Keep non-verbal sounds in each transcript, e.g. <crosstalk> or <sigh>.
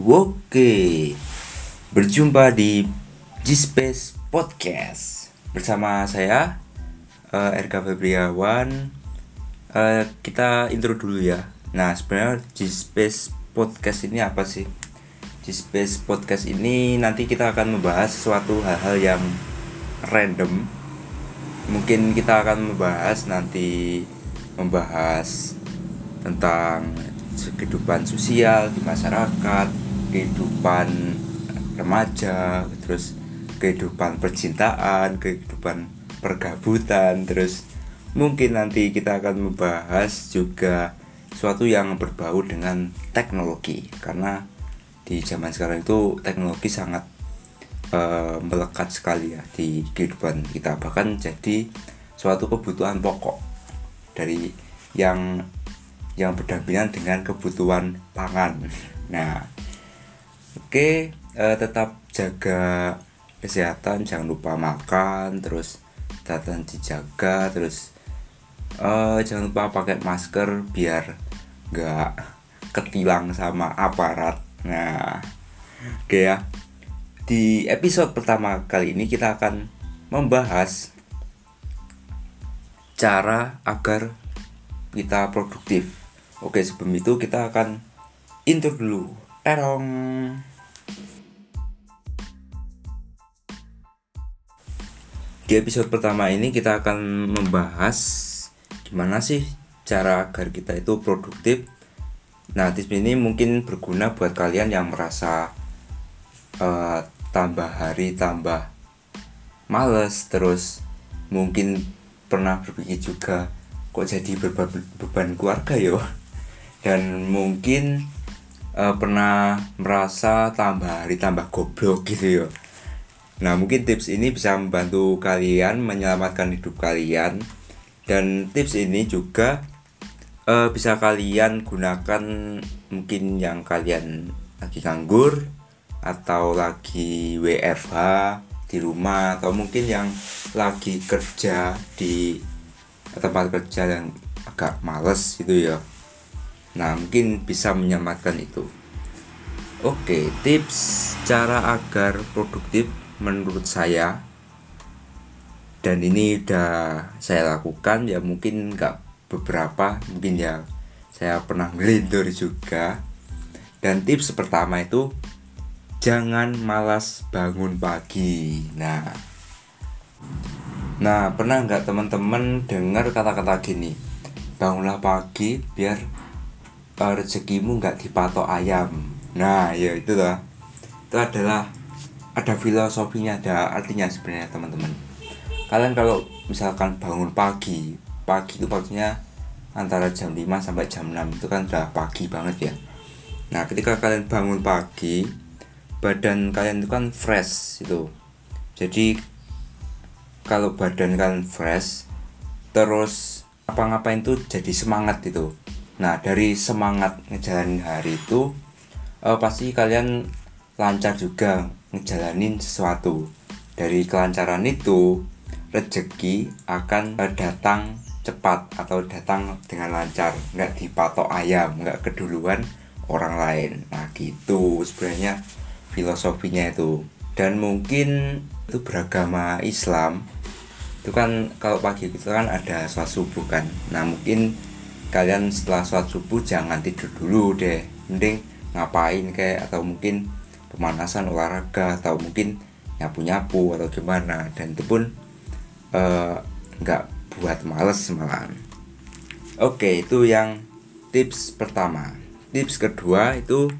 Oke, berjumpa di G-Space Podcast bersama saya uh, RK Febriawan. Uh, kita intro dulu ya. Nah, sebenarnya G-Space Podcast ini apa sih? G-Space Podcast ini nanti kita akan membahas sesuatu hal-hal yang random. Mungkin kita akan membahas nanti membahas tentang kehidupan sosial di masyarakat kehidupan remaja terus kehidupan percintaan kehidupan pergabutan terus mungkin nanti kita akan membahas juga suatu yang berbau dengan teknologi karena di zaman sekarang itu teknologi sangat uh, melekat sekali ya di kehidupan kita bahkan jadi suatu kebutuhan pokok dari yang yang berdampingan dengan kebutuhan pangan. <laughs> Nah, oke, uh, tetap jaga kesehatan, jangan lupa makan, terus datang dijaga, terus uh, jangan lupa pakai masker biar nggak ketilang sama aparat. Nah, oke ya. Di episode pertama kali ini kita akan membahas cara agar kita produktif Oke sebelum itu kita akan intro dulu Terong. Di episode pertama ini kita akan membahas Gimana sih cara agar kita itu produktif. Nah tips ini mungkin berguna buat kalian yang merasa uh, Tambah hari tambah males Terus mungkin pernah berpikir juga Kok jadi beban, beban keluarga yo <laughs> dan mungkin uh, pernah merasa tambah hari tambah goblok gitu ya. Nah mungkin tips ini bisa membantu kalian menyelamatkan hidup kalian. Dan tips ini juga uh, bisa kalian gunakan mungkin yang kalian lagi nganggur atau lagi WFH di rumah atau mungkin yang lagi kerja di tempat kerja yang agak males gitu ya Nah, mungkin bisa menyelamatkan itu. Oke, tips cara agar produktif menurut saya. Dan ini udah saya lakukan ya mungkin nggak beberapa mungkin ya saya pernah <laughs> ngelindur juga. Dan tips pertama itu jangan malas bangun pagi. Nah. Nah pernah nggak teman-teman dengar kata-kata gini? Bangunlah pagi biar rezekimu nggak dipatok ayam. Nah ya itu lah itu adalah ada filosofinya ada artinya sebenarnya teman-teman. Kalian kalau misalkan bangun pagi pagi itu maksudnya antara jam 5 sampai jam 6 itu kan udah pagi banget ya. Nah ketika kalian bangun pagi badan kalian itu kan fresh itu. Jadi kalau badan kalian fresh terus apa-ngapain tuh jadi semangat itu Nah, dari semangat ngejalanin hari itu uh, pasti kalian lancar juga ngejalanin sesuatu. Dari kelancaran itu, rezeki akan uh, datang cepat atau datang dengan lancar, nggak dipatok ayam, nggak keduluan orang lain. Nah, gitu sebenarnya filosofinya itu. Dan mungkin itu beragama Islam itu kan kalau pagi itu kan ada sholat subuh kan nah mungkin kalian setelah sholat subuh jangan tidur dulu deh. Mending ngapain kayak atau mungkin pemanasan olahraga atau mungkin nyapu nyapu atau gimana. Dan itu pun eh, nggak uh, buat males malam oke itu yang tips pertama. Tips kedua itu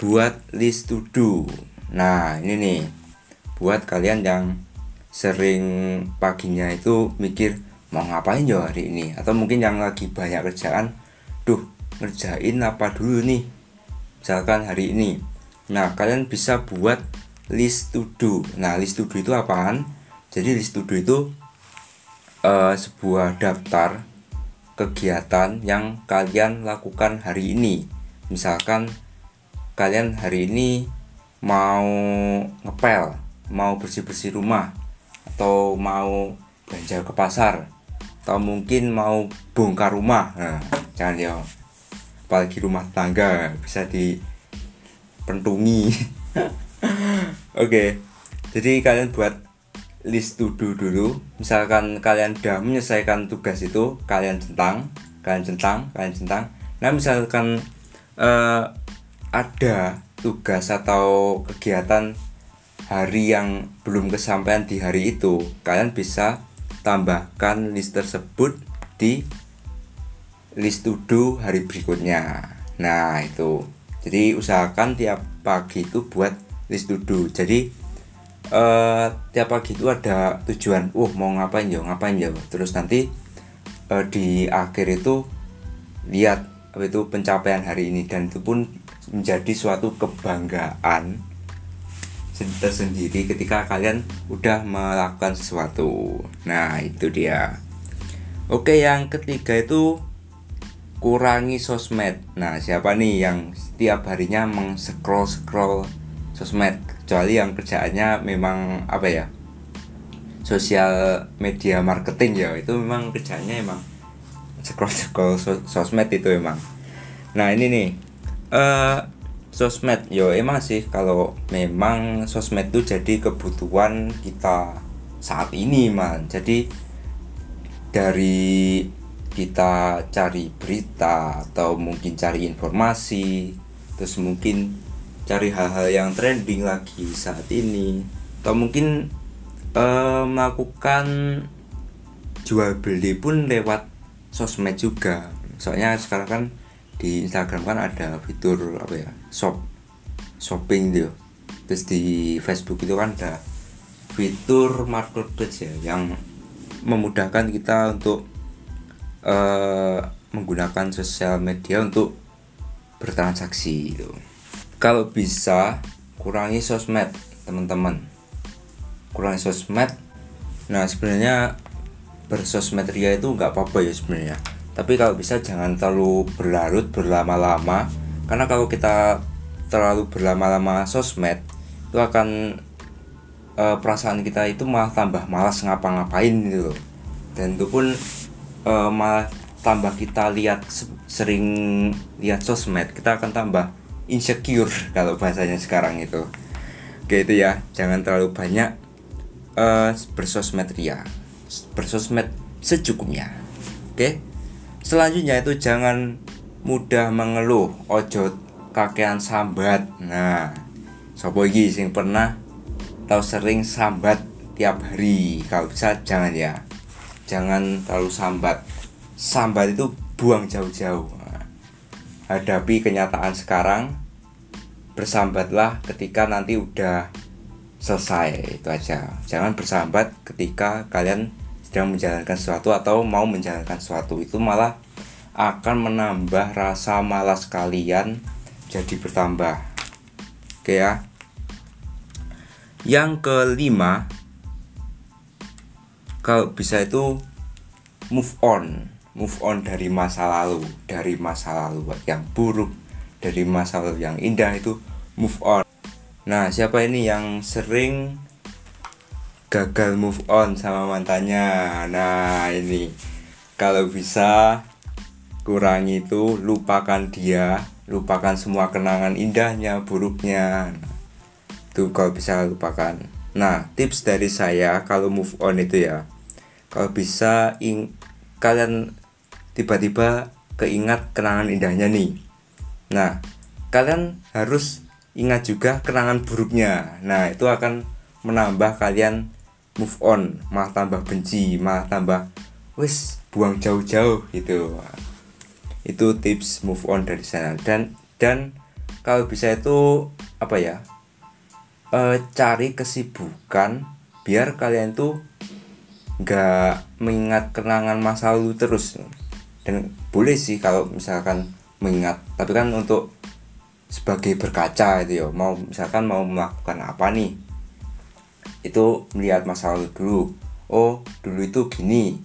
buat list to do nah ini nih. Buat kalian yang sering paginya itu mikir mau ngapain ya hari ini? Atau mungkin yang lagi banyak kerjaan duh ngerjain apa dulu nih? Misalkan hari ini. Nah kalian bisa buat list to do nah list to do itu apaan? Jadi list to do itu uh, sebuah daftar kegiatan yang kalian lakukan hari ini. Misalkan kalian hari ini mau ngepel mau bersih-bersih rumah atau mau belanja ke pasar atau mungkin mau bongkar rumah. Nah jangan ya. Apalagi rumah tangga bisa di pentungi <laughs> oke jadi kalian buat list to do dulu. Misalkan kalian sudah menyelesaikan tugas itu kalian centang kalian centang kalian centang. Nah misalkan uh, ada tugas atau kegiatan hari yang belum kesampaian di hari itu kalian bisa tambahkan list tersebut di list to do hari berikutnya. Nah itu. Jadi usahakan tiap pagi itu buat list to do jadi uh, tiap pagi itu ada tujuan uh mau ngapain ya ngapain ya terus nanti uh, di akhir itu lihat apa itu pencapaian hari ini. Dan itu pun menjadi suatu kebanggaan tersendiri ketika kalian udah melakukan sesuatu. Nah itu dia. Oke yang ketiga itu kurangi sosmed. Nah siapa nih yang setiap harinya meng-scroll scroll sosmed? Kecuali yang kerjaannya memang apa ya sosial media marketing ya. Itu memang kerjanya emang scroll scroll sosmed itu emang. Nah ini nih. Uh, sosmed. Yo emang sih kalau memang sosmed itu jadi kebutuhan kita saat ini man. Jadi dari kita cari berita atau mungkin cari informasi terus mungkin cari hal-hal yang trending lagi saat ini atau mungkin uh, melakukan jual beli pun lewat sosmed juga. Soalnya sekarang kan di Instagram kan ada fitur apa ya shop shopping tuh terus di Facebook itu kan ada fitur marketplace ya yang memudahkan kita untuk uh, menggunakan sosial media untuk bertransaksi itu kalau bisa kurangi sosmed teman-teman. Kurangi sosmed. Nah sebenarnya bersosmed ria itu nggak apa-apa ya sebenarnya. Tapi kalau bisa jangan terlalu berlarut berlama-lama karena kalau kita terlalu berlama-lama sosmed itu akan e, perasaan kita itu malah tambah malas ngapa-ngapain gitu loh. Dan itu pun e, malah tambah kita lihat sering lihat sosmed kita akan tambah insecure <laughs> kalau bahasanya sekarang itu. Oke itu ya. Jangan terlalu banyak uh, bersosmed ria bersosmed secukupnya. Oke? Selanjutnya itu jangan mudah mengeluh ojo kakean sambat. Nah sopo iki sing pernah atau sering sambat tiap hari? Kalau bisa jangan ya. Jangan terlalu sambat. Sambat itu buang jauh-jauh. Hadapi kenyataan sekarang bersambatlah ketika nanti udah selesai. Itu aja. Jangan bersambat ketika kalian sedang menjalankan sesuatu atau mau menjalankan sesuatu. Itu malah akan menambah rasa malas kalian jadi bertambah. Oke ya. Yang kelima kalau bisa itu move on. Move on dari masa lalu dari masa lalu yang buruk dari masa lalu yang indah itu move on. Nah siapa ini yang sering gagal move on sama mantannya? Nah ini. Kalau bisa kurangi itu lupakan dia lupakan semua kenangan indahnya buruknya. Itu kalau bisa lupakan. Nah tips dari saya kalau move on itu ya. Kalau bisa ing kalian tiba-tiba keingat kenangan indahnya nih. Nah kalian harus ingat juga kenangan buruknya. Nah itu akan menambah kalian move on malah tambah benci malah tambah wis buang jauh-jauh gitu itu tips move on dari sana. Dan dan kalau bisa itu apa ya e, cari kesibukan biar kalian tuh nggak mengingat kenangan masa lalu terus. Dan boleh sih kalau misalkan mengingat tapi kan untuk sebagai berkaca itu ya mau misalkan mau melakukan apa nih? Itu melihat masa lalu dulu. Oh dulu itu gini.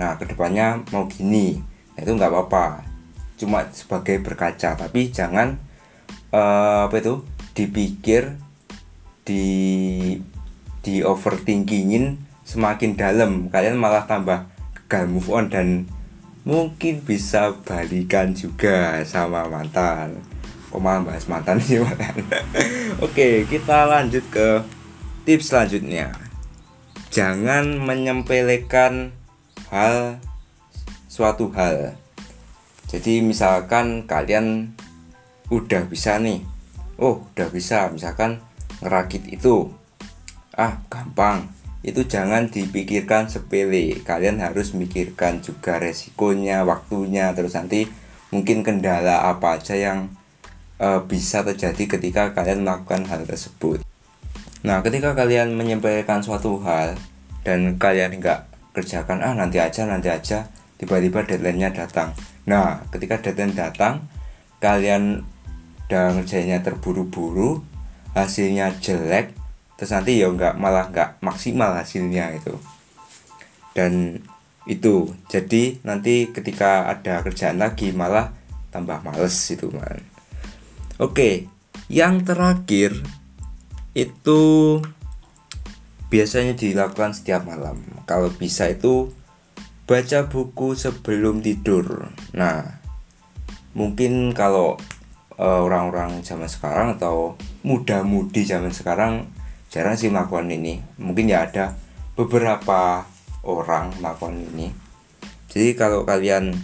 Nah ke depannya mau gini. Nah, itu nggak apa-apa cuma sebagai berkaca tapi jangan uh, apa itu dipikir di di overthinkingin semakin dalam. Kalian malah tambah gagal move on dan mungkin bisa balikan juga sama mantan. Kok malah bahas mantan sih mantan <laughs> oke kita lanjut ke tips selanjutnya. Jangan menyempelekan hal suatu hal jadi misalkan kalian udah bisa nih. Oh udah bisa. Misalkan ngerakit itu. Ah gampang. Itu jangan dipikirkan sepele. Kalian harus mikirkan juga resikonya waktunya. Terus nanti mungkin kendala apa aja yang uh, bisa terjadi ketika kalian melakukan hal tersebut. Nah ketika kalian menyampaikan suatu hal dan kalian nggak kerjakan ah nanti aja nanti aja tiba-tiba deadline-nya datang nah ketika deadline datang kalian udah ngerjainnya terburu-buru hasilnya jelek terus nanti ya nggak malah nggak maksimal hasilnya itu dan itu jadi nanti ketika ada kerjaan lagi malah tambah males itu man oke yang terakhir itu biasanya dilakukan setiap malam. Kalau bisa itu baca buku sebelum tidur. Nah mungkin kalau eh, orang-orang uh, zaman sekarang atau muda-mudi zaman sekarang jarang sih melakukan ini. Mungkin ya ada beberapa orang melakukan ini. Jadi kalau kalian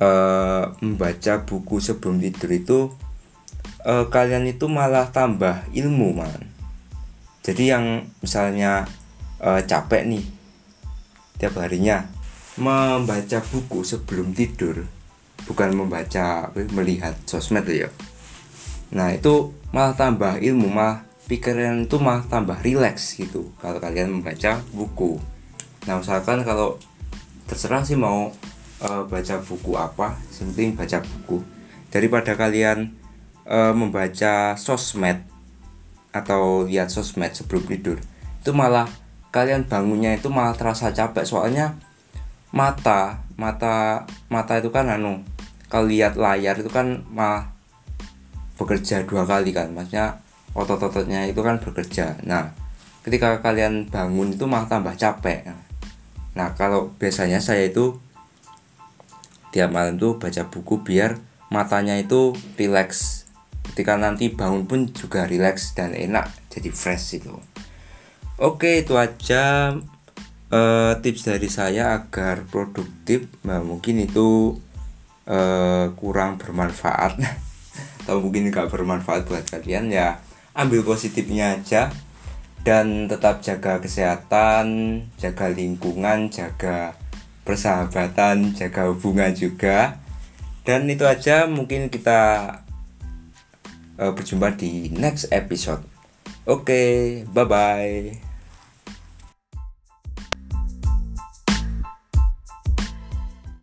uh, membaca buku sebelum tidur itu uh, kalian itu malah tambah ilmu man. Jadi yang misalnya uh, capek nih tiap harinya membaca buku sebelum tidur. Bukan membaca melihat sosmed ya. Nah itu malah tambah ilmu malah pikiran itu malah tambah rileks gitu kalau kalian membaca buku. Nah misalkan kalau terserah sih mau uh, baca buku apa penting baca buku. Daripada kalian uh, membaca sosmed atau lihat sosmed sebelum tidur itu malah kalian bangunnya itu malah terasa capek. Soalnya mata mata mata itu kan anu kalau lihat layar itu kan malah bekerja dua kali kan. Maksudnya otot-ototnya itu kan bekerja. Nah ketika kalian bangun itu malah tambah capek. Nah kalau biasanya saya itu tiap malam tuh baca buku biar matanya itu relax. Ketika nanti bangun pun juga relax dan enak jadi fresh itu oke itu aja uh, tips dari saya agar produktif nah mungkin itu uh, kurang bermanfaat <laughs> atau mungkin nggak bermanfaat buat kalian ya ambil positifnya aja dan tetap jaga kesehatan, jaga lingkungan, jaga persahabatan, jaga hubungan juga. Dan itu aja mungkin kita uh, berjumpa di next episode. Oke, okay, bye bye.